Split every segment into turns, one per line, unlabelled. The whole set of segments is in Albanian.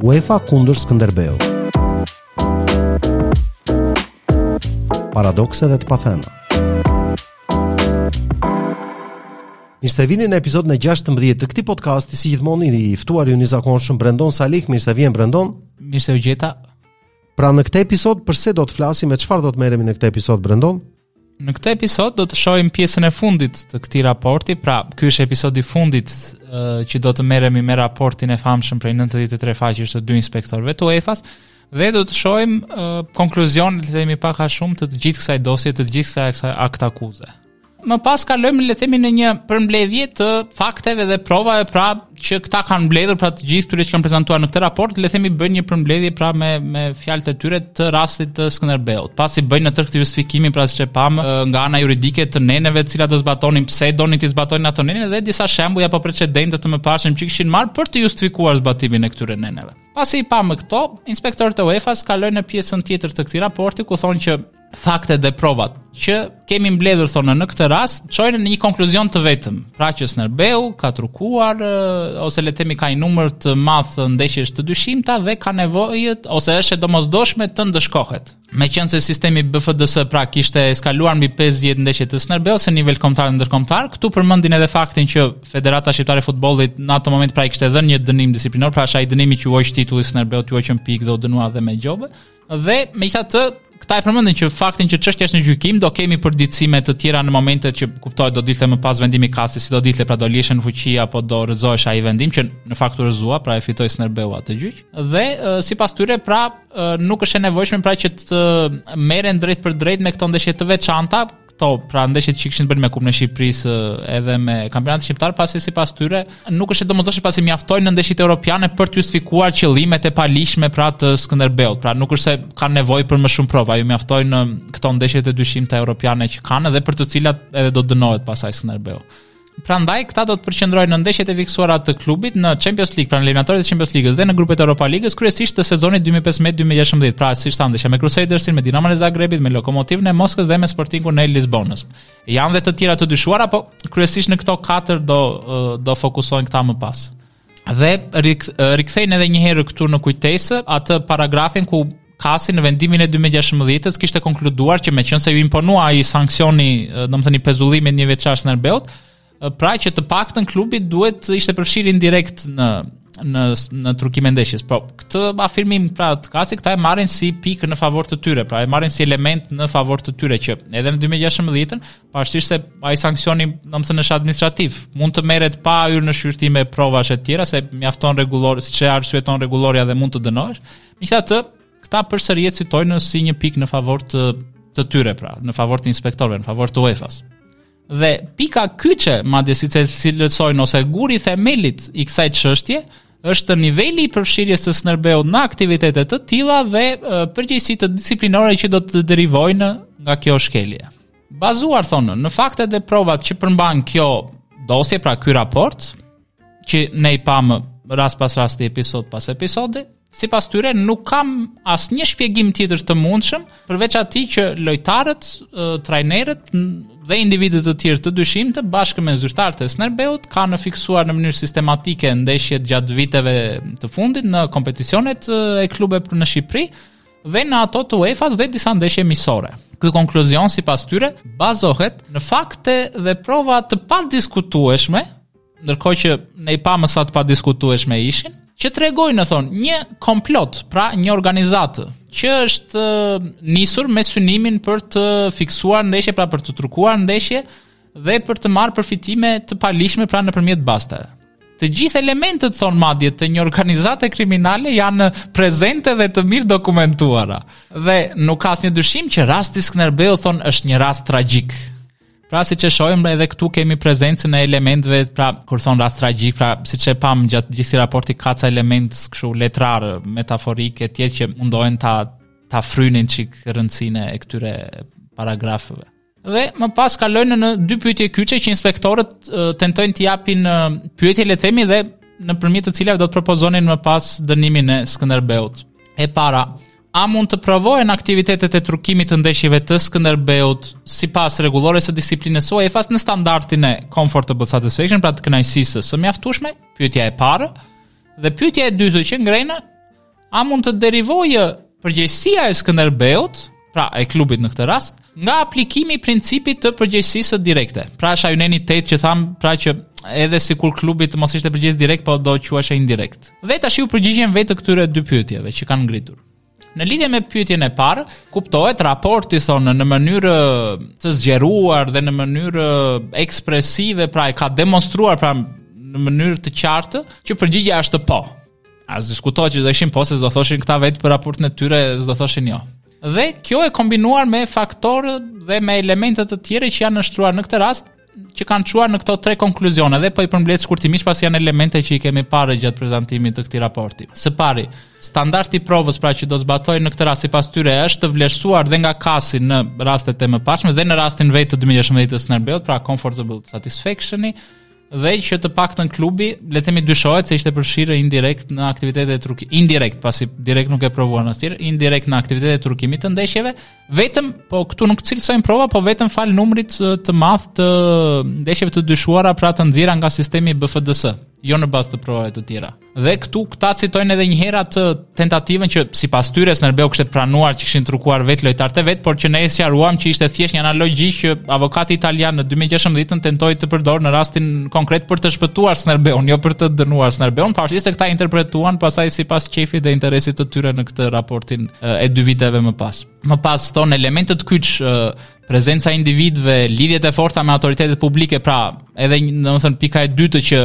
UEFA kundër Skënderbeu. Paradokse dhe të pathëna. Mirë se vini në episodin e 16 të këtij podcasti, si gjithmonë i ftuari yni i zakonshëm Brendon Salih, mirë se vjen Brendon.
Mirë se ju gjeta.
Pra në këtë episod për se do të flasim e çfarë do të merremi në këtë episod Brendon?
Në këtë episod do të shohim pjesën e fundit të këtij raporti, pra ky është episodi i fundit uh, që do të merremi me raportin e famshëm prej 93 faqesh të dy inspektorëve të UEFA-s dhe do të shohim uh, konkluzionin le themi pak a shumë të të gjithë kësaj dosje, të të gjithë kësaj akt akuze. Më pas kalojmë le të themi në një përmbledhje të fakteve dhe provave, pra që këta kanë mbledhur pra të gjithë këtyre që kanë prezantuar në këtë raport, le themi bëjnë një përmbledhje pra me me fjalët e tyre të rastit të Skënderbeut. Pasi bëjnë në tërë këtë justifikimin pra siç e pamë nga ana juridike të neneve cilat do zbatonin pse donin t'i zbatonin ato nene dhe disa shembuj apo precedentë të mëparshëm që kishin marrë për të justifikuar zbatimin e këtyre neneve. Pasi i pamë këto, inspektorët e UEFA-s kalojnë në pjesën tjetër të këtij raporti ku thonë që faktet dhe provat që kemi mbledhur thonë në këtë rast çojnë në një konkluzion të vetëm. Pra që Skënderbeu ka trukuar ose le të themi ka një numër të madh ndeshjesh të dyshimta dhe ka nevojë ose është e domosdoshme të ndëshkohet. Meqenëse sistemi BFDS pra kishte eskaluar mbi 50 ndeshje të Skënderbeut si në nivel kombëtar dhe ndërkombëtar, këtu përmendin edhe faktin që Federata Shqiptare e Futbollit në atë moment pra i kishte dhënë një dënim disiplinor, pra është ai dënimi që u hoq titulli Skënderbeut, u hoqën pikë dhe u dënua dhe me gjobë. Dhe megjithatë, këta e përmendin që faktin që çështja është në gjykim, do kemi përditësime të tjera në momentet që kuptohet do dilte më pas vendimi i Kasit, si do dilte pra do lihesh në fuqi apo do rrëzohesh ai vendim që në fakt u rrëzua, pra e fitoi Skënderbeu atë gjyq. Dhe sipas tyre pra nuk është e nevojshme pra që të merren drejtpërdrejt me këto ndeshje të veçanta, këto, pra ndeshjet që kishin të bënin me Kupën e Shqipërisë edhe me kampionatin shqiptar, pasi sipas tyre nuk është e domosdoshme pasi mjaftojnë ndeshjet europiane për të justifikuar qëllimet e paligjshme pra të Skënderbeut. Pra nuk është se kanë nevojë për më shumë prova, iu mjaftojnë këto ndeshjet e dyshimta europiane që kanë dhe për të cilat edhe do dënohet pastaj Skënderbeu. Prandaj këta do të përqendrohen në ndeshjet e fiksuara të klubit në Champions League, pra në eliminatoret e Champions League-s dhe në grupet e Europa Ligës, kryesisht të sezonit 2015-2016, pra siç thamë ndeshja me Crusadersin, me Dinamon e Zagrebit, me Lokomotivën e Moskës dhe me Sportingun e Lisbonës. Janë dhe të tjera të dyshuara, po kryesisht në këto katër do do fokusohen këta më pas. Dhe rikthejnë edhe një herë këtu në kujtesë atë paragrafin ku Kasi në vendimin e 2016-ës kishte konkluduar që meqenëse iu imponua ai sanksioni, domethënë i pezullimit njëvjeçar Skënderbeut, pra që të paktën klubi duhet të ishte përfshirë indirekt në në në trukimin e ndeshjes. Po këtë afirmim pra të Kasit këta e marrin si pikë në favor të tyre, pra e marrin si element në favor të tyre që edhe në 2016-ën pavarësisht se ai sanksioni, domethënë është administrativ, mund të merret pa hyrë në shqyrtime provash e tjera se mjafton rregullor, siç e arsyeton rregullorja dhe mund të dënohesh. Megjithatë, këta përsëri e citojnë si një pikë në favor të tyre pra, në favor të inspektorëve, në favor të UEFA-s. Dhe pika kyçe, madje siç e cilësojnë ose guri i themelit i kësaj çështje, është niveli i përfshirjes së Skënderbeut në aktivitete të tilla dhe përgjegjësitë disiplinore që do të derivojnë nga kjo shkelje. Bazuar thonë në faktet dhe provat që përmban kjo dosje, pra ky raport, që ne i pamë rast pas rasti episod pas episodi, sipas tyre nuk ka asnjë shpjegim tjetër të mundshëm, përveç atij që lojtarët, trajnerët dhe individët e tjerë të dyshimtë bashkë me zyrtarët e Skënderbeut kanë fiksuar në mënyrë sistematike ndeshjet gjatë viteve të fundit në kompeticionet e klubeve në Shqipëri, dhe në ato të UEFA-s dhe disa ndeshje miqësore. Ky konkluzion sipas tyre bazohet në fakte dhe prova të padiskutueshme, ndërkohë që ne i pamë sa të padiskutueshme ishin, që tregojnë thonë një komplot, pra një organizatë që është nisur me synimin për të fiksuar ndeshje, pra për të trukuar ndeshje dhe për të marrë përfitime të paligjshme pra nëpërmjet basteve. Të gjithë elementët thonë madje të një organizate kriminale janë prezente dhe të mirëdokumentuara. Dhe nuk ka asnjë dyshim që rasti Skënderbeu thonë është një rast tragjik. Pra siç e shohim edhe këtu kemi prezencën e elementëve, pra kur thonë rast tragjik, pra siç e pamë gjatë gjithë raportit ka ca elementë kështu letrarë, metaforikë e tjerë që mundohen ta ta fryjnë një çik rëndësinë e këtyre paragrafëve. Dhe më pas kalojnë në dy pyetje kyçe që inspektorët tentojnë të japin përgjigje le të themi dhe nëpërmjet të cilave do të propozonin më pas dënimin e Skënderbeut. E para, a mund të provohen aktivitetet e trukimit të ndeshjeve të Skënderbeut sipas rregullores së disiplinës së UEFA-s në standardin e comfortable satisfaction, pra të kënaqësisë së mjaftueshme? Pyetja e parë. Dhe pyetja e dytë që ngrejnë A mund të derivojë përgjegjësia e Skënderbeut, pra e klubit në këtë rast, nga aplikimi i principit të përgjegjësisë direkte. Pra është ai neni 8 që thamë, pra që edhe sikur klubi të mos ishte përgjegjës direkt, po do quhej indirekt. Dhe tashi u përgjigjen vetë këtyre dy pyetjeve që kanë ngritur. Në lidhje me pyetjen e parë, kuptohet raporti thonë në mënyrë të zgjeruar dhe në mënyrë ekspresive, pra e ka demonstruar pra në mënyrë të qartë që përgjigja është po. As diskutohet që do ishin po se s'do thoshin këta vetë për raportin e tyre s'do thoshin jo. Dhe kjo e kombinuar me faktorë dhe me elemente të tjera që janë shtruar në këtë rast, që kanë çuar në këto tre konkluzione dhe po i përmbledh shkurtimisht pasi janë elemente që i kemi parë gjatë prezantimit të këtij raporti. Së pari, standardi i provës pra që do zbatojnë në këtë rast sipas tyre është të vlerësuar dhe nga CAS-i në rastet e mëparshme dhe në rastin vetë të 2016 të Skënderbeut, pra comfortable satisfaction-i, dhe që të paktën klubi le të themi dyshohet se ishte përfshirë indirekt në aktivitete të trukimit indirekt pasi direkt nuk e provuan asnjëherë indirekt në aktivitete të trukimit të ndeshjeve vetëm po këtu nuk cilësojnë prova po vetëm falë numrit të madh të ndeshjeve të dyshuara pra të nxjerra nga sistemi BFDS jo në bazë të provave të tjera Dhe këtu këta citojnë edhe një herë atë tentativën që sipas tyre Skënderbeu kishte pranuar që kishin trukuar vetë lojtarët e vet, por që ne e sqaruam që ishte thjesht një analogji që avokati italian në 2016 tentoi të përdorë në rastin konkret për të shpëtuar Skënderbeun, jo për të dënuar Skënderbeun, pavarësisht se këta interpretuan pastaj sipas qejfit dhe interesit të tyre në këtë raportin e dy viteve më pas. Më pas thonë elementët kyç prezenca e individëve, lidhjet e forta me autoritetet publike, pra edhe domethënë pika e dytë që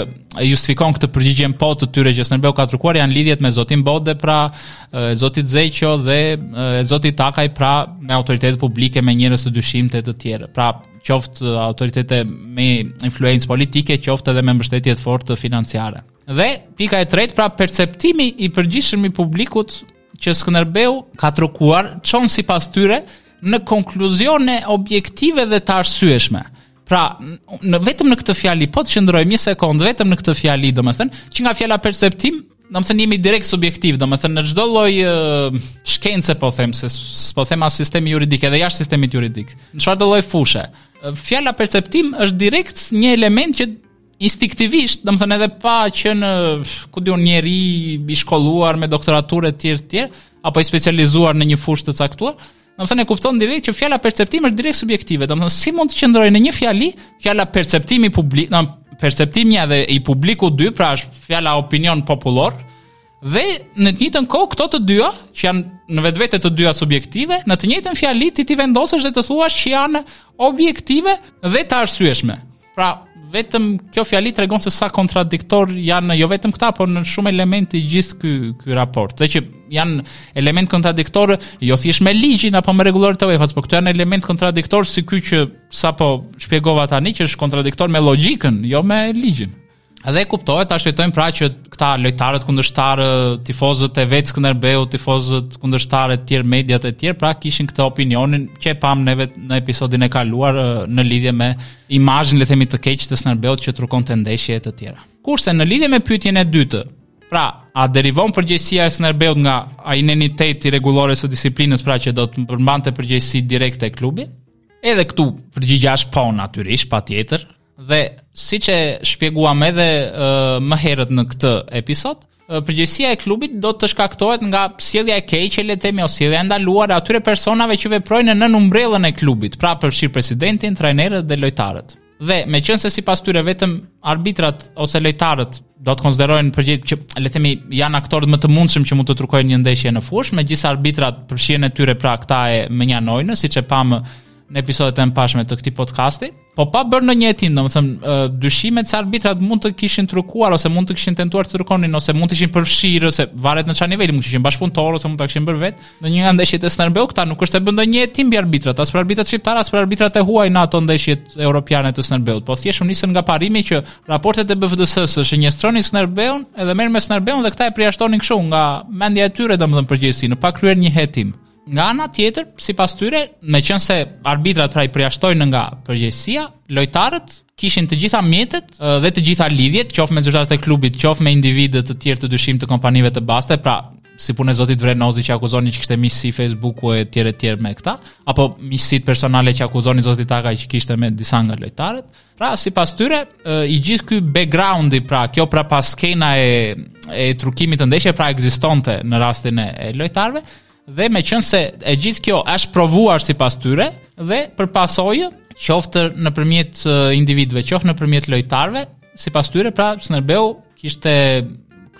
justifikon këtë përgjigjen po të tyre që Skënderbeu ka trukuar janë lidhjet me Zotin Bode, pra e Zotit Zeqo dhe e Zotit Takaj, pra me autoritetet publike, me njerëz të dyshimtë e të tjerë. Pra qoftë autoritete me influencë politike, qoftë edhe me mbështetje të fortë financiare. Dhe pika e tretë, pra perceptimi i përgjithshëm i publikut që Skënderbeu ka trukuar çon sipas tyre në konkluzione objektive dhe të arsyeshme. Pra, në vetëm në këtë fjali, po të qëndrojmë një sekondë vetëm në këtë fjali, domethënë, që nga fjala perceptim, domethënë jemi direkt subjektiv, domethënë në çdo lloj shkence po them se s'po them as sistemi juridik edhe jashtë sistemit juridik. Në çfarëdo lloj fushe, fjala perceptim është direkt një element që instinktivisht, domethënë edhe pa qenë ku di unë njeri i shkolluar me doktoraturë e tjerë të tjerë apo i specializuar në një fushë të caktuar, domethënë e kupton direkt që fjala perceptim është direkt subjektive. Domethënë si mund të qëndrojë në një fjali fjala perceptimi publik, domethënë perceptimi edhe i publikut dy, pra është fjala opinion popullor. Dhe në të njëjtën kohë këto të dyja që janë në vetvete të dyja subjektive, në të njëjtën fjali ti t'i vendosësh dhe të thuash që janë objektive dhe të arsyeshme. Pra, vetëm kjo fjali tregon se sa kontradiktorë janë, jo vetëm këta, por në shumë elemente i gjithë ky, ky raport. Dhe që janë elemente kontradiktore, jo thjesht me ligjin apo me rregulloret e UEFA-s, por këto janë elemente kontradiktore si ky që sapo shpjegova tani, që është kontradiktor me logikën, jo me ligjin. Edhe e kuptohet, ta shtjellojmë pra që këta lojtarët kundërshtarë, tifozët e vetë Skënderbeut, tifozët kundërshtarë e tjerë, mediat e tjerë, pra kishin këtë opinionin që e pamë neve në episodin e kaluar në lidhje me imazhin, le themi të keq të Skënderbeut që trukonte ndeshje e të tjera. Kurse në lidhje me pyetjen e dytë, pra a derivon përgjegjësia e Skënderbeut nga ai neni tetë i rregullores së disiplinës pra që do të përmbante përgjegjësi direkte e klubi, edhe këtu përgjigja është po natyrisht, patjetër, Dhe siç e shpjeguam edhe më herët në këtë episod, përgjegjësia e klubit do të shkaktohet nga sjellja e keqe le të themi ose sjellja e ndaluar e atyre personave që veprojnë nën umbrellën e klubit, pra përfshirë presidentin, trajnerët dhe lojtarët. Dhe meqenëse sipas tyre vetëm arbitrat ose lojtarët do të konsiderojnë përgjit që le themi janë aktorët më të mundshëm që mund të trukojnë një ndeshje në fushë, megjithëse arbitrat përfshirjen e tyre pra këta e mënjanojnë, siç e pamë në episodet e mëparshme të këtij podcasti, po pa bërë ndonjë hetim, domethënë dyshimet se arbitrat mund të kishin trukuar ose mund të kishin tentuar të trukonin ose mund të ishin përfshirë ose varet në çfarë niveli mund të ishin bashkëpunëtorë ose mund ta kishin bërë vetë. Në një nga ndeshjet e Skënderbeut këta nuk është se bënë ndonjë hetim mbi arbitrat, as për arbitrat shqiptarë, as për arbitrat e huaj në ato ndeshjet europiane të Skënderbeut, po thjesht u nisën nga parimi që raportet e BFDS-së shënjestronin Skënderbeun edhe merren me Skënderbeun dhe këta e përjashtonin kështu nga mendja e tyre domethënë përgjegjësi, në pa kryer një hetim. Nga ana tjetër, sipas tyre, meqenëse arbitrat pra i përjashtojnë nga përgjegjësia, lojtarët kishin të gjitha mjetet dhe të gjitha lidhjet, qoftë me zyrtarët e klubit, qoftë me individë të tjerë të dyshimtë të kompanive të basteve, pra si puna e zotit Vrenozi që akuzonin që kishte miqësi Facebooku e tjerë e tjerë me këta, apo miqësitë personale që akuzonin zotin Takaj që kishte me disa nga lojtarët. Pra, sipas tyre, i gjithë ky backgroundi, pra, kjo prapaskena e, e trukimit të ndeshjeve, pra, ekzistonte në rastin e lojtarëve, dhe meqenëse e gjithë kjo është provuar sipas tyre, dhe për pasojë, qoftë nëpërmjet individëve, qoftë nëpërmjet lojtarëve, sipas tyre, pra, Skënderbeu kishte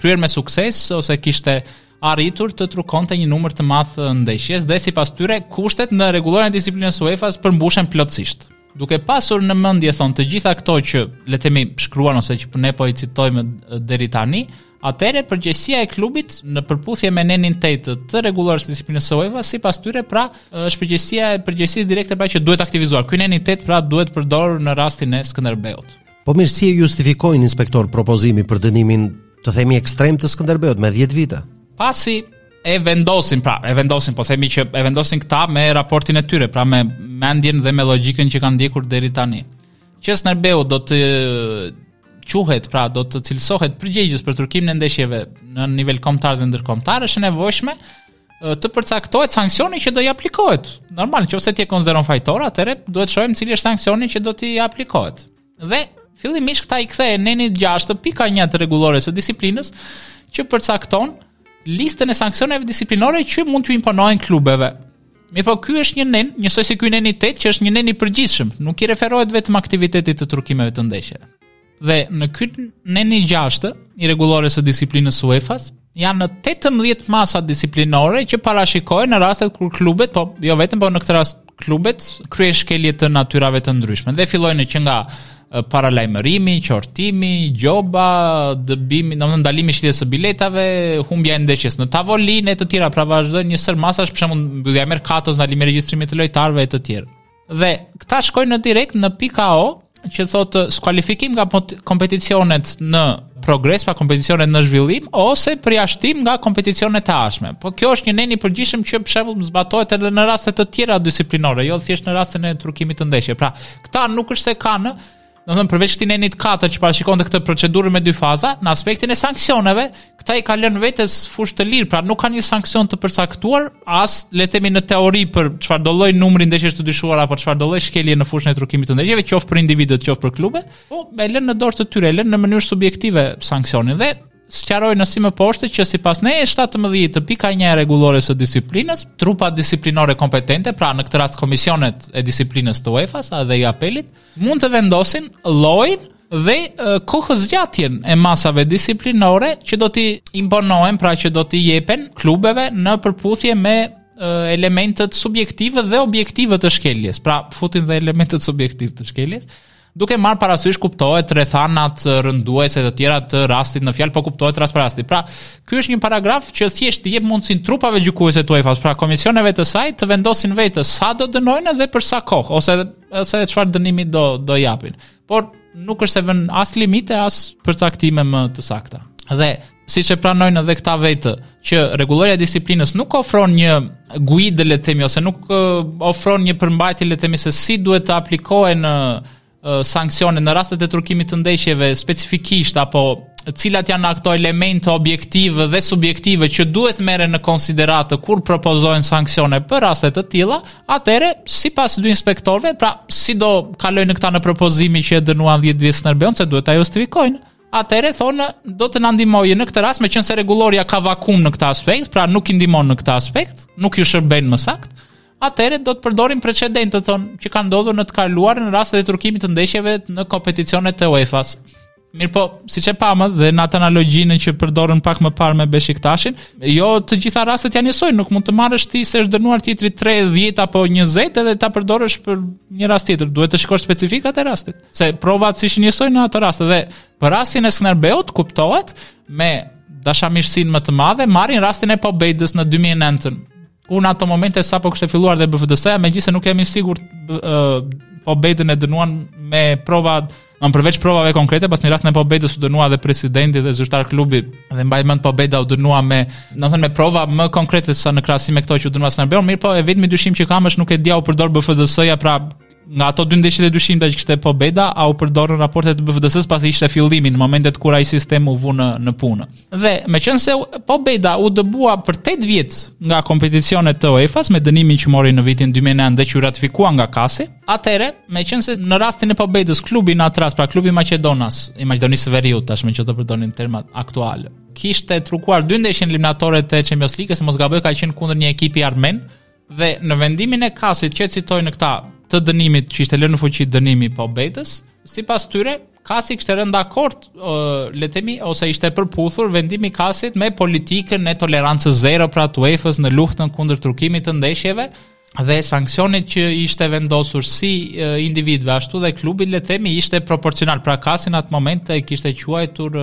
kryer me sukses, ose kishte arritur të trukonte një numër të madh ndeshjesh dhe sipas tyre kushtet në rregulloren e disiplinës së UEFA-s përmbushen plotësisht. Duke pasur në mendje thonë të gjitha këto që le të themi shkruam ose që ne po i citojmë deri tani, atëherë përgjegjësia e klubit në përputhje me nenin 8 të, të rregullores së disiplinës së UEFA-s sipas tyre pra është përgjegjësia e përgjegjësisë direkte pra që duhet aktivizuar. Ky neni 8 pra duhet përdorur në rastin e Skënderbeut.
Po mirë si e justifikojnë inspektorët propozimin për dënimin të themi ekstrem të Skënderbeut me 10 vite.
Pasi e vendosin, pra, e vendosin, po themi që e vendosin këta me raportin e tyre, pra me mendjen dhe me logjikën që kanë ndjekur deri tani. Që Skënderbeu do të quhet, pra do të cilësohet përgjegjës për trukimin e ndeshjeve në nivel kombëtar dhe ndërkombëtar, është e nevojshme të përcaktohet sanksioni që do i aplikohet. Normal, qoftë se ti e konsideron fajtor, atëherë duhet të shohim cili është sanksioni që do t'i aplikohet. Dhe fillimisht këta i kthehen nenit 6.1 të rregullores së disiplinës që përcakton listën e sanksioneve disiplinore që mund t'ju imponohen klubeve. Mirëpo ky është një nen, njësoj si ky neni 8 që është një nen i përgjithshëm, nuk i referohet vetëm aktivitetit të trukimeve të ndeshjeve. Dhe në ky neni 6 i rregullores së disiplinës së UEFA-s, janë në tetëmbëdhjetë masa disiplinore që parashikohen në rastet kur klubet, po jo vetëm, po në këtë rast klubet kryejnë shkelje të natyrave të ndryshme dhe fillojnë që nga paralajmërimi, qortimi, gjoba, dëbimi, domethënë ndalimi i shitjes së biletave, humbja e ndeshjes në tavolinë e të tjera, pra vazhdojnë një sërë masash, për shembull, mbyllja e merkatos, ndalimi i regjistrimit të lojtarëve e të tjerë. Dhe këta shkojnë në direkt në pika o, që thotë skualifikim nga kompeticionet në progres pra kompeticionet në zhvillim ose përjashtim nga kompeticione të ardhshme. Po kjo është një nen i përgjithshëm që për shembull zbatohet edhe në raste të tjera disiplinore, jo thjesht në rastin e trukimit të ndeshjeve. Pra, këta nuk është se kanë Domethënë përveç këtij nenit 4 që parashikonte këtë procedurë me dy faza, në aspektin e sanksioneve, këta i kanë lënë vetes fushë të lirë, pra nuk kanë një sanksion të përcaktuar as le të themi në teori për çfarëdolloj numri ndeshjesh të dyshuara apo çfarëdolloj shkelje në fushën e trukimit të ndeshjeve, qoftë për individët, qoftë për klubet, po e lënë në dorë të tyre, e lënë në mënyrë subjektive sanksionin dhe sqarojnë si më poshtë që sipas ne 17.1 e rregullores së disiplinës, trupa disiplinore kompetente, pra në këtë rast komisionet e disiplinës të UEFA-s dhe i apelit, mund të vendosin llojin dhe kohëzgjatjen e masave disiplinore që do t'i imponohen, pra që do t'i jepen klubeve në përputhje me elementet subjektive dhe objektive të shkeljes. Pra, futin dhe elementet subjektive të shkeljes. Duke marrë parasysh kuptohet rrethanat rënduese të tjera të rastit në fjalë, po kuptohet rast për rasti. Pra, ky është një paragraf që thjesht i jep mundësinë trupave gjykuese të UEFA-s, pra komisioneve të saj të vendosin vetë sa do dënojnë dhe për sa kohë, ose ose çfarë dënimi do do japin. Por nuk është se vën as limite as përcaktime më të sakta. Dhe siç e pranojnë edhe këta vetë, që rregullorja e disiplinës nuk ofron një guidë le të themi ose nuk ofron një përmbajtje le të themi se si duhet të aplikohen sanksione në rastet e trukimit të ndeshjeve specifikisht apo cilat janë ato elemente objektive dhe subjektive që duhet merren në konsideratë kur propozohen sanksione për raste të tilla, atëherë, sipas dy inspektorëve, pra si do kalojnë këta në propozimin që e dënuan 10 vjet Skënderbeun, se duhet ta justifikojnë. atëherë thonë do të na ndihmojnë në këtë rast, meqenëse rregullorja ka vakum në këtë aspekt, pra nuk i ndihmon në këtë aspekt, nuk ju shërben më saktë, atëherë do të përdorim precedentët thonë që kanë ndodhur në të kaluarën në raste të trukimit të ndeshjeve në kompeticionet e UEFA-s. Mirëpo, siç e pamë dhe në atë analogjinë që përdorën pak më parë me Beshiktashin, jo të gjitha rastet janë njësoj, nuk mund të marrësh ti se është dënuar tjetri 3, 10 apo 20 edhe ta përdorësh për një rast tjetër, duhet të shikosh specifikat e rastit. se provat ishin njësoj në atë rast dhe për rastin e Skënderbeut kuptohet me dashamirësinë më të madhe marrin rastin e Pobedës në 2009-ën. Ku në ato momente sapo kishte filluar dhe BFDS-ja, megjithëse nuk jemi sigurt uh, Pobedën e dënuan me prova, në përveç provave konkrete, pasi në rastin e Pobedës u dënua dhe presidenti dhe zyrtarë klubi dhe mbaj mend Pobeda u dënua me, domethënë me prova më konkrete sa në krahasim me këto që u dënua Skënderbeu, mirëpo i vetmi dyshim që kam është nuk e di a u përdor BFDS-ja pra Nga ato dy ndeshjet e dyshimta që kishte Pobeda, a u përdorën raportet e BFDS-së pasi ishte fillimi në momentet kur ai sistem u vu në në punë. Dhe meqenëse Pobeda u dëbua për 8 vjet nga kompeticionet e UEFA-s me dënimin që mori në vitin 2009 dhe që u ratifikua nga Kasi, atëherë meqenëse në rastin e Pobedës klubi në atë rast, pra klubi maqedonas, i Maqedonisë së Veriut tashmë që të përdorim termat aktual, kishte trukuar dy ndeshje eliminatore të Champions League-s, mos gaboj ka qenë kundër një ekipi armen, Dhe në vendimin e kasit që e citojnë këta të dënimit që ishte lënë në fuqi dënimi Pobedës, sipas tyre kasi kishte rënë dakord, le të themi, ose ishte përputhur vendimi i kasit me politikën e tolerancës zero pra të UEFA-s në luftën kundër trukimit të ndeshjeve dhe sanksioni që ishte vendosur si individëve ashtu dhe klubit le të themi ishte proporcional pra kasi në atë moment e kishte quajtur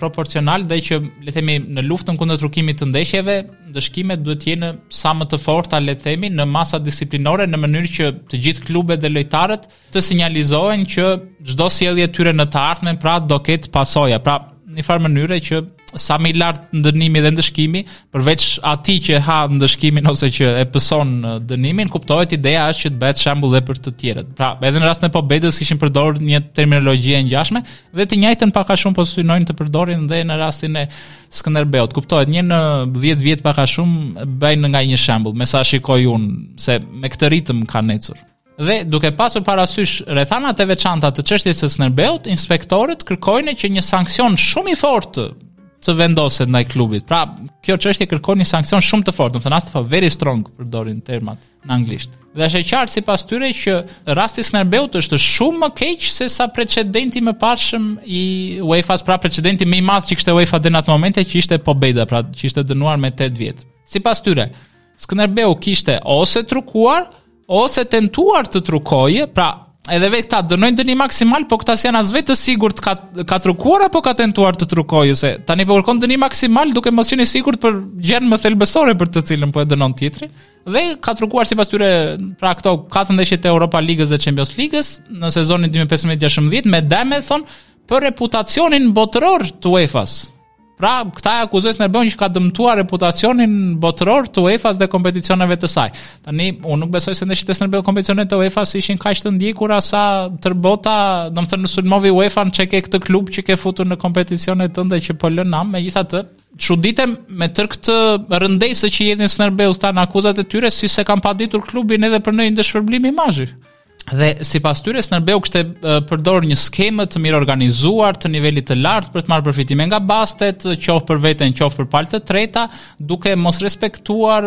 proporcional dhe që le të themi në luftën kundër trukimit të ndeshjeve, ndëshkimet duhet të jenë sa më të forta le të themi në masa disiplinore në mënyrë që të gjithë klubet dhe lojtarët të sinjalizohen që çdo sjellje e tyre në të ardhmen pra do ketë pasoja. Pra, në njëfarë mënyre që sa më i lartë dënimi dhe ndëshkimi, përveç atij që e ha ndëshkimin ose që e pëson dënimin, kuptohet ideja është që të bëhet shembull edhe për të tjerët. Pra, edhe në rastin e Pobedës ishte përdorur një terminologji e ngjashme, Dhe të njëjtën pak a shumë po synojnë të përdorin dhe në rastin e Skënderbeut. Kuptohet, një në 10 vjet pak a shumë bëjnë nga një shembull, me sa shikoj unë se me këtë ritëm kanë ecur. Dhe duke pasur parasysh rrethanat e veçanta të çështjes së Skënderbeut, inspektorët kërkojnë që një sanksion shumë i fortë të vendoset ndaj klubit. Pra, kjo çështje kërkon një sanksion shumë të fortë, do të thonë as të very strong përdorin termat në anglisht. Dhe është e qartë sipas tyre që rasti i Skënderbeut është shumë më keq se sa precedenti i mëparshëm i UEFA-s, pra precedenti më i madh që kishte UEFA deri në atë moment që ishte Pobeda, pra që ishte dënuar me 8 vjet. Sipas tyre, Skënderbeu kishte ose trukuar ose tentuar të trukojë, pra edhe vetë ta dënojnë dënim maksimal, po këta s'janë as vetë të sigurt ka ka trukuar apo ka tentuar të trukojë se tani po kërkon dënim maksimal duke mos qenë i sigurt për gjënë më thelbësore për të cilën po e dënon tjetrin. dhe ka trukuar sipas tyre pra këto katër ndeshje të Europa Ligës dhe Champions Ligës në sezonin 2015-16 me dëme thonë për reputacionin botëror të UEFA-s. Pra, këta e akuzojnë Skënderbeun që ka dëmtuar reputacionin botëror të UEFA-s dhe kompeticioneve të saj. Tani, unë nuk besoj se ndeshjet e Skënderbeut në kompeticionet e UEFA-s ishin kaq të ndjekura sa tërë bota, domethënë e sulmoi UEFA-n që ke këtë klub që ke futur në kompeticionet tënde që po lë nam, megjithatë, Çuditem me tërë këtë rëndësi që i japin Skënderbeut në akuzat e tyre si s'e kanë paditur klubin edhe për ndonjë dëmshpërblim imazhi. Dhe sipas tyre, Skënderbeu kishte përdorur një skemë të mirëorganizuar të nivelit të lartë për të marrë përfitime nga bastet, qoftë për veten, qoftë për palë të treta, duke mos respektuar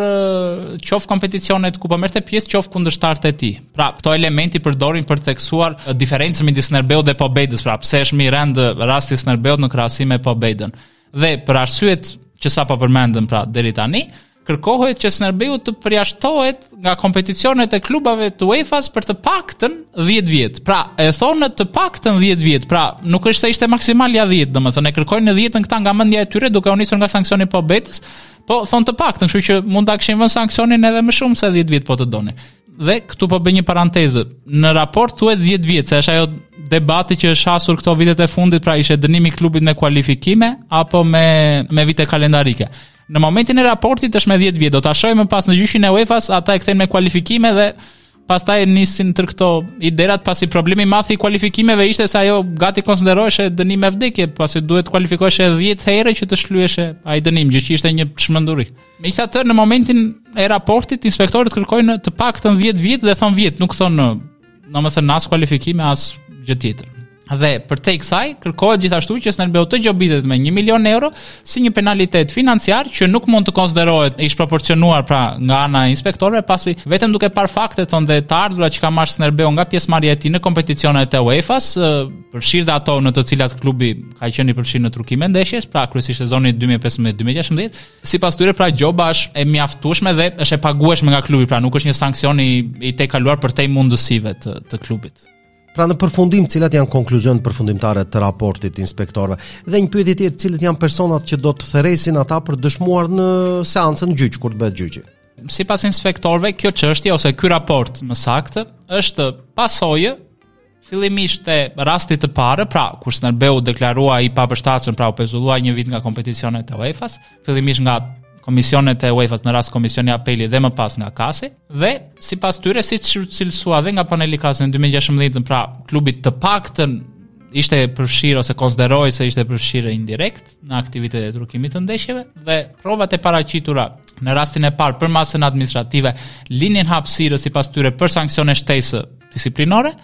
qoftë kompeticionet ku po merrte pjesë, qoftë kundërshtarët e tij. Pra, këto elemente i përdorin për të theksuar diferencën midis Skënderbeut dhe Pobedës, pra, pse është më i rëndë rasti i Skënderbeut në krahasim me Pobedën. Dhe për arsyet që sapo përmendëm pra deri tani, kërkohet që Skënderbeu të përjashtohet nga kompeticionet e klubave të UEFA-s për të paktën 10 vjet. Pra, e thonë të paktën 10 vjet. Pra, nuk është se ishte maksimalja 10, domethënë e kërkojnë 10-ën këta nga mendja e tyre duke u nisur nga sanksioni i Pobedës, po thonë të paktën, kështu që mund ta kishin vënë sanksionin edhe më shumë se 10 vjet po të donin. Dhe këtu po bëj një parantezë. Në raport thuhet 10 vjet, se është ajo debati që është hasur këto vitet e fundit, pra ishte dënimi i klubit me kualifikime apo me me vite kalendarike. Në momentin e raportit është me 10 vjet. Do ta shohim më pas në gjyqin e UEFA-s, ata e kthejnë me kualifikime dhe pastaj nisin tërë këto iderat pasi problemi i madh i kualifikimeve ishte se ajo gati konsiderohej dënim me vdekje, pasi duhet të kualifikoheshe 10 herë që të shlyheshe ai dënim, gjë që ishte një çmenduri. Ëh, Megjithatë, në momentin e raportit, inspektorët kërkojnë të paktën 10 vjet dhe thonë vjet, nuk thonë domethënë as kualifikime as gjë tjetër. Dhe përtej kësaj, kërkohet gjithashtu që Skënderbeu të gjobitet me 1 milion euro si një penalitet financiar që nuk mund të konsiderohet i shproporcionuar pra nga ana e inspektorëve, pasi vetëm duke parë faktet thonë dhe të ardhurat që ka marrë Skënderbeu nga pjesëmarrja e tij në kompeticionet e UEFA-s, përfshirë dhe ato në të cilat klubi ka qenë i përfshirë në trukime ndeshjesh, pra kryesisht sezoni 2015-2016, Sipas tyre pra gjoba është e mjaftueshme dhe është e pagueshme nga klubi, pra nuk është një sanksion i i tejkaluar përtej mundësive të të klubit.
Pra në përfundim, cilat janë konkluzionet përfundimtare të raportit të inspektorëve? Dhe një pyetje tjetër, cilët janë personat që do të thërresin ata për të dëshmuar në seancën në gjyq kur të bëhet gjyqi?
Sipas inspektorëve, kjo çështje ose ky raport më saktë është pasojë Fillimisht e rastit të parë, pra kur Skënderbeu u deklarua i papërshtatshëm, pra u pezullua një vit nga kompeticionet e UEFA-s, fillimisht nga komisionet e UEFA-s në rast komisioni i apelit dhe më pas nga KAS-i dhe sipas tyre siç u cilësua dhe nga paneli i KAS-it në 2016 pra klubi të paktën ishte përfshirë ose konsiderohej se ishte përfshirë indirekt në aktivitete të trukimit të ndeshjeve dhe provat e paraqitura në rastin e parë për masën administrative linin hapësirë sipas tyre për sanksione shtesë disiplinore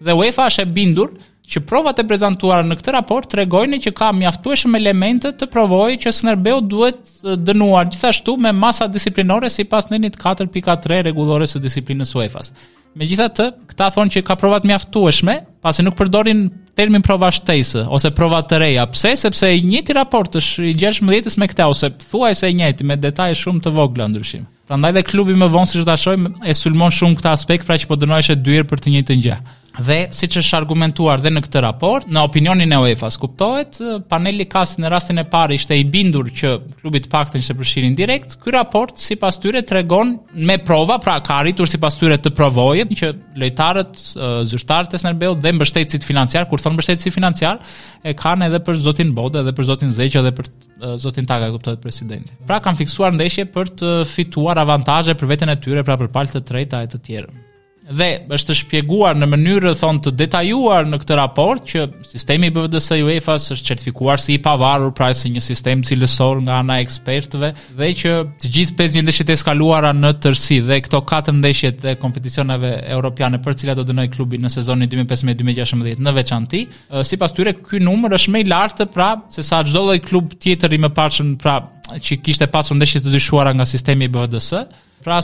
dhe UEFA është e bindur që provat e prezantuara në këtë raport tregojnë që ka mjaftueshëm elemente të provojë që Skënderbeu duhet dënuar gjithashtu me masa disiplinore sipas nenit 4.3 të rregullores së disiplinës së UEFA-s. Megjithatë, këta thonë që ka prova të mjaftueshme, pasi nuk përdorin termin prova shtesë ose prova të reja. Pse? Sepse i njëjti raport është i 16-s me këtë ose thuajse i njëjti me detaje shumë të vogla ndryshim. Prandaj dhe klubi më vonë siç do ta shohim e sulmon shumë këtë aspekt pra që po dënohesh dy herë për të njëjtën gjë. Dhe siç është argumentuar dhe në këtë raport, në opinionin e UEFA-s kuptohet, paneli CAS në rastin e parë ishte i bindur që klubi të paktën ishte përfshirë indirekt. Ky raport sipas tyre tregon me prova, pra ka arritur sipas tyre të provojë që lojtarët, zyrtarët e Skënderbeut dhe mbështetësit financiar, kur thonë mbështetësit financiar, e kanë edhe për zotin Bode edhe për zotin Zeqo dhe për zotin Takaj, kuptohet presidenti. Pra kanë fiksuar ndeshje për të fituar avantazhe për veten e tyre, pra për palë të treta e të tjerë. dhe është shpjeguar në mënyrë thonë të detajuar në këtë raport që sistemi BFDS i UEFA-s është certifikuar si i pavarur, pra si një sistem cilësor nga ana e ekspertëve dhe që të gjithë 50 ndeshjet e eskaluara në tërësi dhe këto 4 ndeshjet e kompeticioneve europiane për të cilat u dënua klubi në sezonin 2015-2016 në veçanti, sipas tyre ky numër është më i lartë pra se sa çdo lloj klub tjetër i mëparshëm pra që kishte pasur ndeshje të dyshuara nga sistemi BFDS Pra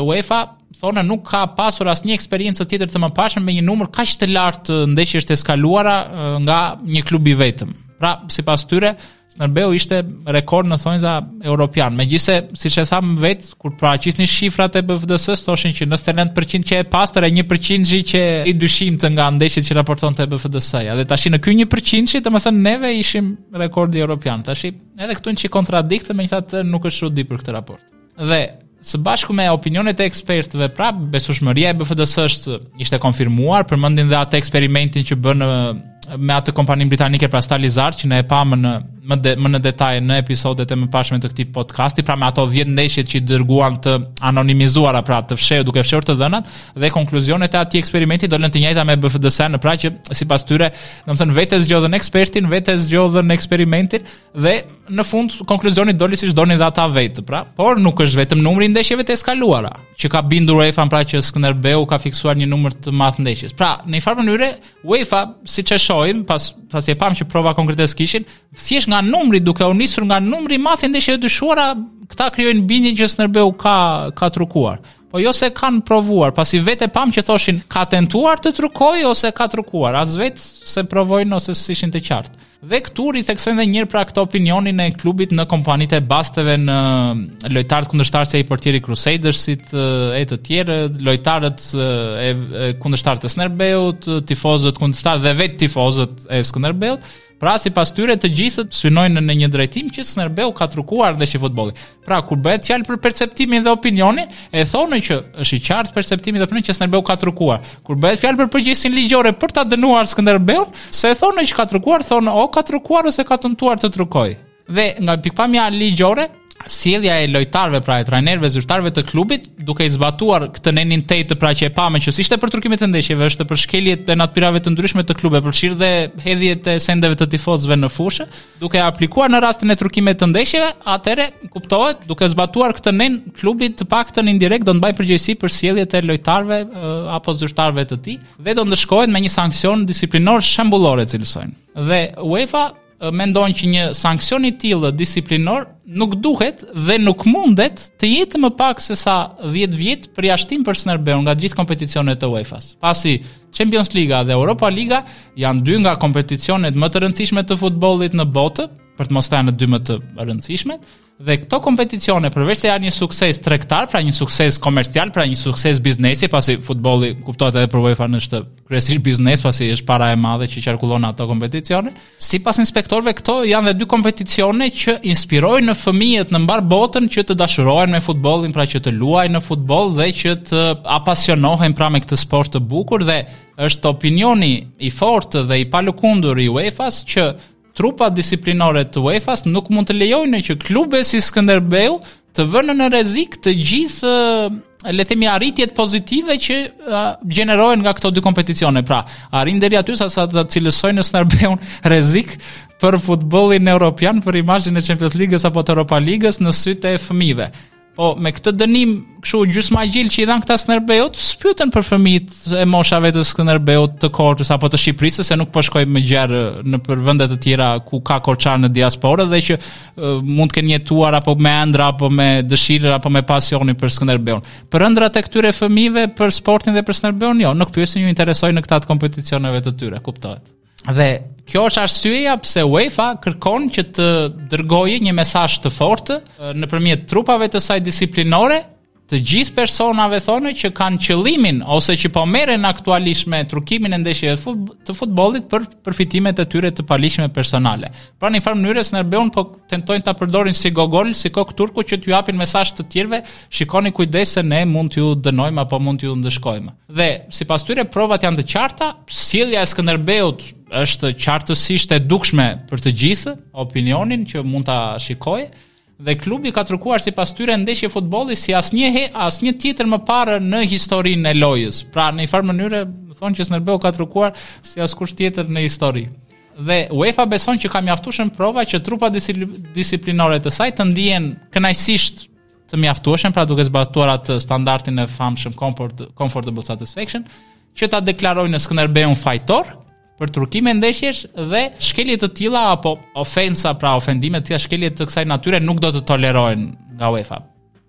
UEFA thonë nuk ka pasur asnjë eksperiencë tjetër të mëparshme me një numër kaq të lartë ndeshjesh të eskaluara nga një klub i vetëm. Pra, sipas tyre, Skënderbeu ishte rekord në thonjza europian. Megjithëse, siç e thamë vetë, kur paraqisnin shifrat e BFDS-së, thoshin që 99% qe e pastër e 1% qe i dyshimtë nga ndeshjet që raportonte BFDS-ja. Dhe tash në ky 1% që domethënë neve ishim rekordi europian. Tash edhe këtu një kontradiktë, megjithatë nuk është shumë di për këtë raport. Dhe së bashku me opinionet e ekspertëve, pra besueshmëria e BFDS është ishte konfirmuar, përmendin dhe atë eksperimentin që bënë me atë kompaninë britanike pra Starlizard që ne e pamë në më de, më në detaj në episodet e mëparshme të këtij podcasti, pra me ato 10 ndeshjet që i dërguan të anonimizuara pra të fshehur duke fshehur të dhënat dhe konkluzionet e atij eksperimenti dolën të njëjta me BFDS-në pra që sipas tyre, domethënë vetë zgjodhën ekspertin, vetë zgjodhën eksperimentin Dhe në fund konkluzioni doli siç donin dhe ata vetë, pra, por nuk është vetëm numri i ndeshjeve të eskaluara, që ka bindur UEFA-n pra që Skënderbeu ka fiksuar një numër të madh ndeshjesh. Pra, në një farë mënyre UEFA, siç e shohim, pas pasi e pamë që prova konkrete s'kishin, thjesht nga numri duke u nisur nga numri i madh i ndeshjeve të dyshuara, këta krijojnë bindjen që Skënderbeu ka ka trukuar. Po jo s'e kanë provuar, pasi vetë e pamë që thoshin ka tentuar të trukojë ose ka trukuar, as vetë s'e provojnë ose s'ishin të qartë. Dhe këtu i theksojnë dhe njëherë pra këto opinionin e klubit në kompanitë e basteve në lojtarët kundërshtarë si ai portieri i Crusadersit e të tjerë, lojtarët e kundërshtarët e Skënderbeut, tifozët kundërshtarë dhe vetë tifozët e Skënderbeut, Pra sipas tyre të gjithët synojnë në një drejtim që Skënderbeu ka trukuar dhe që futbolit. Pra kur bëhet fjalë për perceptimin dhe opinionin, e thonë që është i qartë perceptimi dhe opinioni që Skënderbeu ka trukuar. Kur bëhet fjalë për përgjegjësinë ligjore për ta dënuar Skënderbeun, s'e thonë që ka trukuar, thonë o ka trukuar ose ka tentuar të trukojë. Dhe nga pikëpamja ligjore, sjellja e lojtarëve pra e trajnerëve zyrtarëve të klubit duke i zbatuar këtë nenin tetë pra që e pamë që s'ishte për trukimet e ndeshjeve është për shkeljet e natyrave të ndryshme të klubeve përfshirë dhe hedhjet e sendeve të tifozëve në fushë duke e aplikuar në rastin e trukimit të ndeshjeve atëherë kuptohet duke zbatuar këtë nen klubi të paktën indirekt do të mbajë përgjegjësi për sjelljet e lojtarëve apo zyrtarëve të tij dhe do ndëshkohet me një sanksion disiplinor shembullor e cilësojnë dhe UEFA mendon që një sanksion i tillë disiplinor nuk duhet dhe nuk mundet të jetë më pak sesa 10 vjet përjashtim për Skënderbeun nga gjithë kompeticionet e UEFA-s. Pasi Champions Liga dhe Europa Liga janë dy nga kompeticionet më të rëndësishme të futbollit në botë, për të mos thënë dy më të rëndësishmet, Dhe këto kompeticione përveçse janë një sukses tregtar, pra një sukses komercial, pra një sukses biznesi, pasi futbolli kuptohet edhe për UEFA-n është kryesisht biznes, pasi është para e madhe që qarkullon ato kompeticione. Sipas inspektorëve këto janë dhe dy kompeticione që inspirojnë fëmijët në mbarë botën që të dashurohen me futbollin, pra që të luajnë futboll dhe që të apasionohen pra me këtë sport të bukur dhe është opinioni i fortë dhe i palëkundur i UEFA-s që trupat disiplinore të UEFA-s nuk mund të lejojnë që klube si Skënderbeu të vënë në rrezik të gjithë le të themi arritjet pozitive që gjenerohen nga këto dy kompeticione. Pra, arrijnë deri aty sa ta cilësojnë Skënderbeun rrezik për futbollin evropian, për imazhin e Champions Ligës apo të Europa Ligës në sytë e fëmijëve. Po me këtë dënim kështu gjysmagjel që i dhanë këta Skënderbeut, s'pyetën për fëmijët e moshave të Skënderbeut, të Korçës apo të Shqipërisë se nuk po shkoj më gjerë nëpër vende të tjera ku ka korçarë në diasporë dhe që uh, mund të kenë jetuar apo me ëndrra apo me dëshirë apo me pasionin për Skënderbeun. Për ëndrrat e këtyre fëmijëve për sportin dhe për Skënderbeun, jo, nuk pyesin, u interesojnë këta të kompeticioneve të tyre, kuptohet. Dhe kjo është arsyeja pse UEFA kërkon që të dërgojë një mesazh të fortë nëpërmjet trupave të saj disiplinore, të gjithë personave thonë që kanë qëllimin ose që po merren aktualisht me trukimin e ndeshjeve të futbollit për përfitimet e tyre të paligjshme personale. Pra në një farë mënyrë Skënderbeun po tentojnë ta përdorin si gogol, si kokë turku që t'ju japin mesazh të tjerëve, shikoni kujdes se ne mund t'ju dënojmë apo mund t'ju ndëshkojmë. Dhe sipas tyre provat janë të qarta, sjellja e Skënderbeut është qartësisht e dukshme për të gjithë opinionin që mund ta shikojë dhe klubi ka trukuar sipas tyre ndeshje futboli si asnjë he, asnjë tjetër më parë në historinë e lojës. Pra, në njëfarë mënyre, thonë që Skënderbeu ka trukuar si askush tjetër në histori. dhe UEFA beson që ka mjaftueshëm prova që trupa disiplinore të saj të ndihen kënaqësisht të mjaftueshëm, pra duke zbatuar atë standardin e famshëm comfort comfortable satisfaction, që ta deklarojnë në Skënderbeun fajtor për trukime ndeshjesh dhe shkelje të tilla apo ofensa, pra ofendime të tilla, shkelje të kësaj natyre nuk do të tolerohen nga UEFA.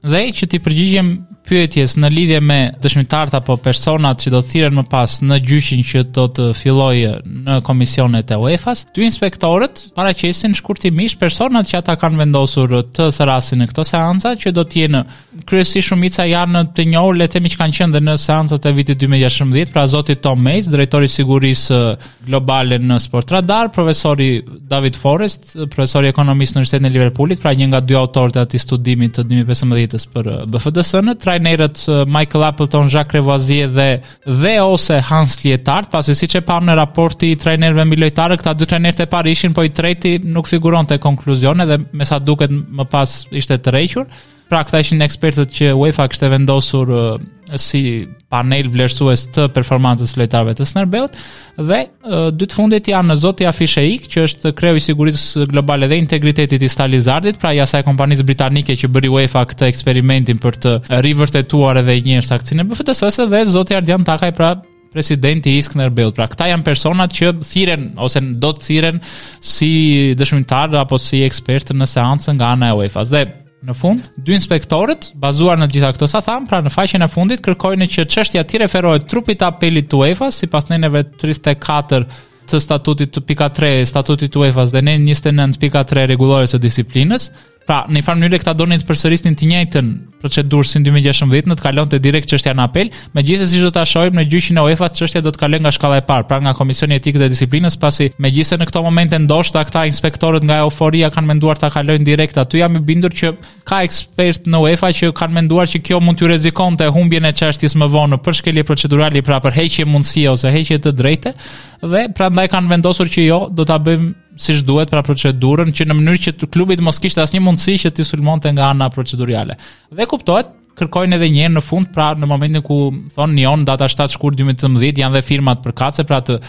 Dhe që t'i përgjigjem pyetjes në lidhje me dëshmitarët apo personat që do të thirren më pas në gjyqin që do të fillojë në komisionet e UEFA-s, dy inspektorët paraqesin shkurtimisht personat që ata kanë vendosur të thërrasin në këto seanca që do të jenë kryesisht shumica janë të njohur le të themi që kanë qenë dhe në seancat e vitit 2016, pra zoti Tom Mace, drejtor i sigurisë globale në Sportradar, profesori David Forrest, profesor i ekonomisë në Universitetin e Liverpoolit, pra një nga dy autorët e atij studimi të 2015-s për uh, BFDS-në, trajnerët uh, Michael Appleton, Jacques Crevoisier dhe dhe ose Hans Leitert, pasi siç e pamë në raporti i trajnerëve mbi lojtarë, këta dy trajnerët e parë ishin, po i treti nuk figuronte konkluzione dhe me sa duket më pas ishte tërhequr. Pra këta ishin ekspertët që UEFA kishte vendosur uh, si panel vlerësues të performancës së lojtarëve të Skënderbeut dhe uh, dy të fundit janë zoti Affy Sheikh, që është kreu i sigurisë globale dhe integritetit i Starlizardit, pra i asaj kompanisë britanike që bëri UEFA këtë eksperimentin për të rivërtetuar edhe një herë saktësinë e BFDS-së dhe Zoti Ardian Takaj, pra presidenti i Skënderbeut. Pra këta janë personat që thirren ose do të thirren si dëshmitarë apo si ekspertë në seancë nga ana e UEFA-s. Dhe në fund, dy inspektorët bazuar në të gjitha këto sa thamë, pra në faqen e fundit kërkojnë që çështja t'i referohet trupit të apelit të UEFA-s sipas neneve 34 të statutit të pika 3 statutit të UEFA-s dhe 29 pika 3 rregullores së disiplinës. Pra, në njëfarë mënyre këta donin të përsërisnin të njëjtën procedurë si në 2016, në të kalonte direkt çështja në apel, megjithëse siç do ta shohim në gjyqin e UEFA-s, çështja do të kalojë nga shkalla e parë, pra nga Komisioni i Etikës dhe Disiplinës, pasi megjithëse në këto momente ndoshta këta inspektorët nga euforia kanë menduar ta kalojnë direkt aty, jam i bindur që ka ekspertë në UEFA që kanë menduar që kjo mund t'ju rrezikonte humbjen e çështjes më vonë për shkelje procedurale pra për heqje mundësie ose heqje të drejte dhe prandaj kanë vendosur që jo, do ta bëjmë siç duhet pra procedurën që në mënyrë që klubi të mos kishte asnjë mundësi që të sulmonte nga ana proceduriale. Dhe kuptohet, kërkojnë edhe një herë në fund, pra në momentin ku thonë Nion data 7 shkurt 2018 janë dhe firmat përkatëse pra të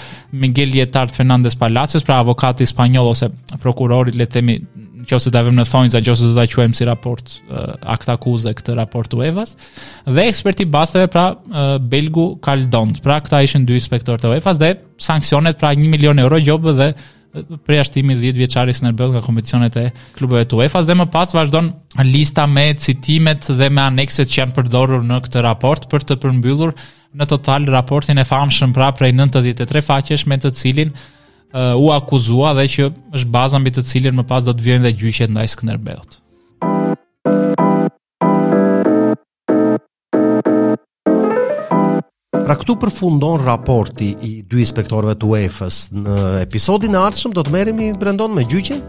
Miguel Lietard Fernandez Palacios, pra avokati spanjoll ose prokurori le të themi nëse ta vëmë në thonjëza nëse do ta quajmë si raport uh, aktakuzë këtë raport të UEFA-s dhe eksperti i basteve pra uh, belgu Karl Dhont. Pra këta ishin dy inspektorë të UEFA-s dhe sanksionet pra 1 milion euro gjobë dhe përjashtimi 10 vjeçar i Skënderbeut nga kompeticionet e klubeve të UEFA-s dhe më pas vazhdon lista me citimet dhe me anekset që janë përdorur në këtë raport për të përmbyllur në total raportin e famshëm pra prej 93 faqesh me të cilin uh, u akuzua dhe që është baza mbi të cilën më pas do të vijojnë dhe gjyqet ndaj Skënderbeut.
Pra këtu përfundon raporti i dy inspektorëve të UEFA-s. Në episodin e ardhshëm do të merremi, Brendon, me gjyqin?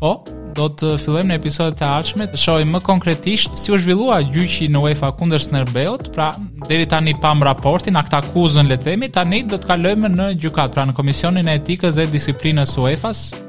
Po, do të fillojmë në episodet e ardhshme të shohim më konkretisht si u zhvillua gjyqi në UEFA kundër Skënderbeut. Pra, deri tani pamë raportin, aktakuzën le të themi, tani do të kalojmë në gjykatë, pra në Komisionin e Etikës dhe Disiplinës së UEFA-s.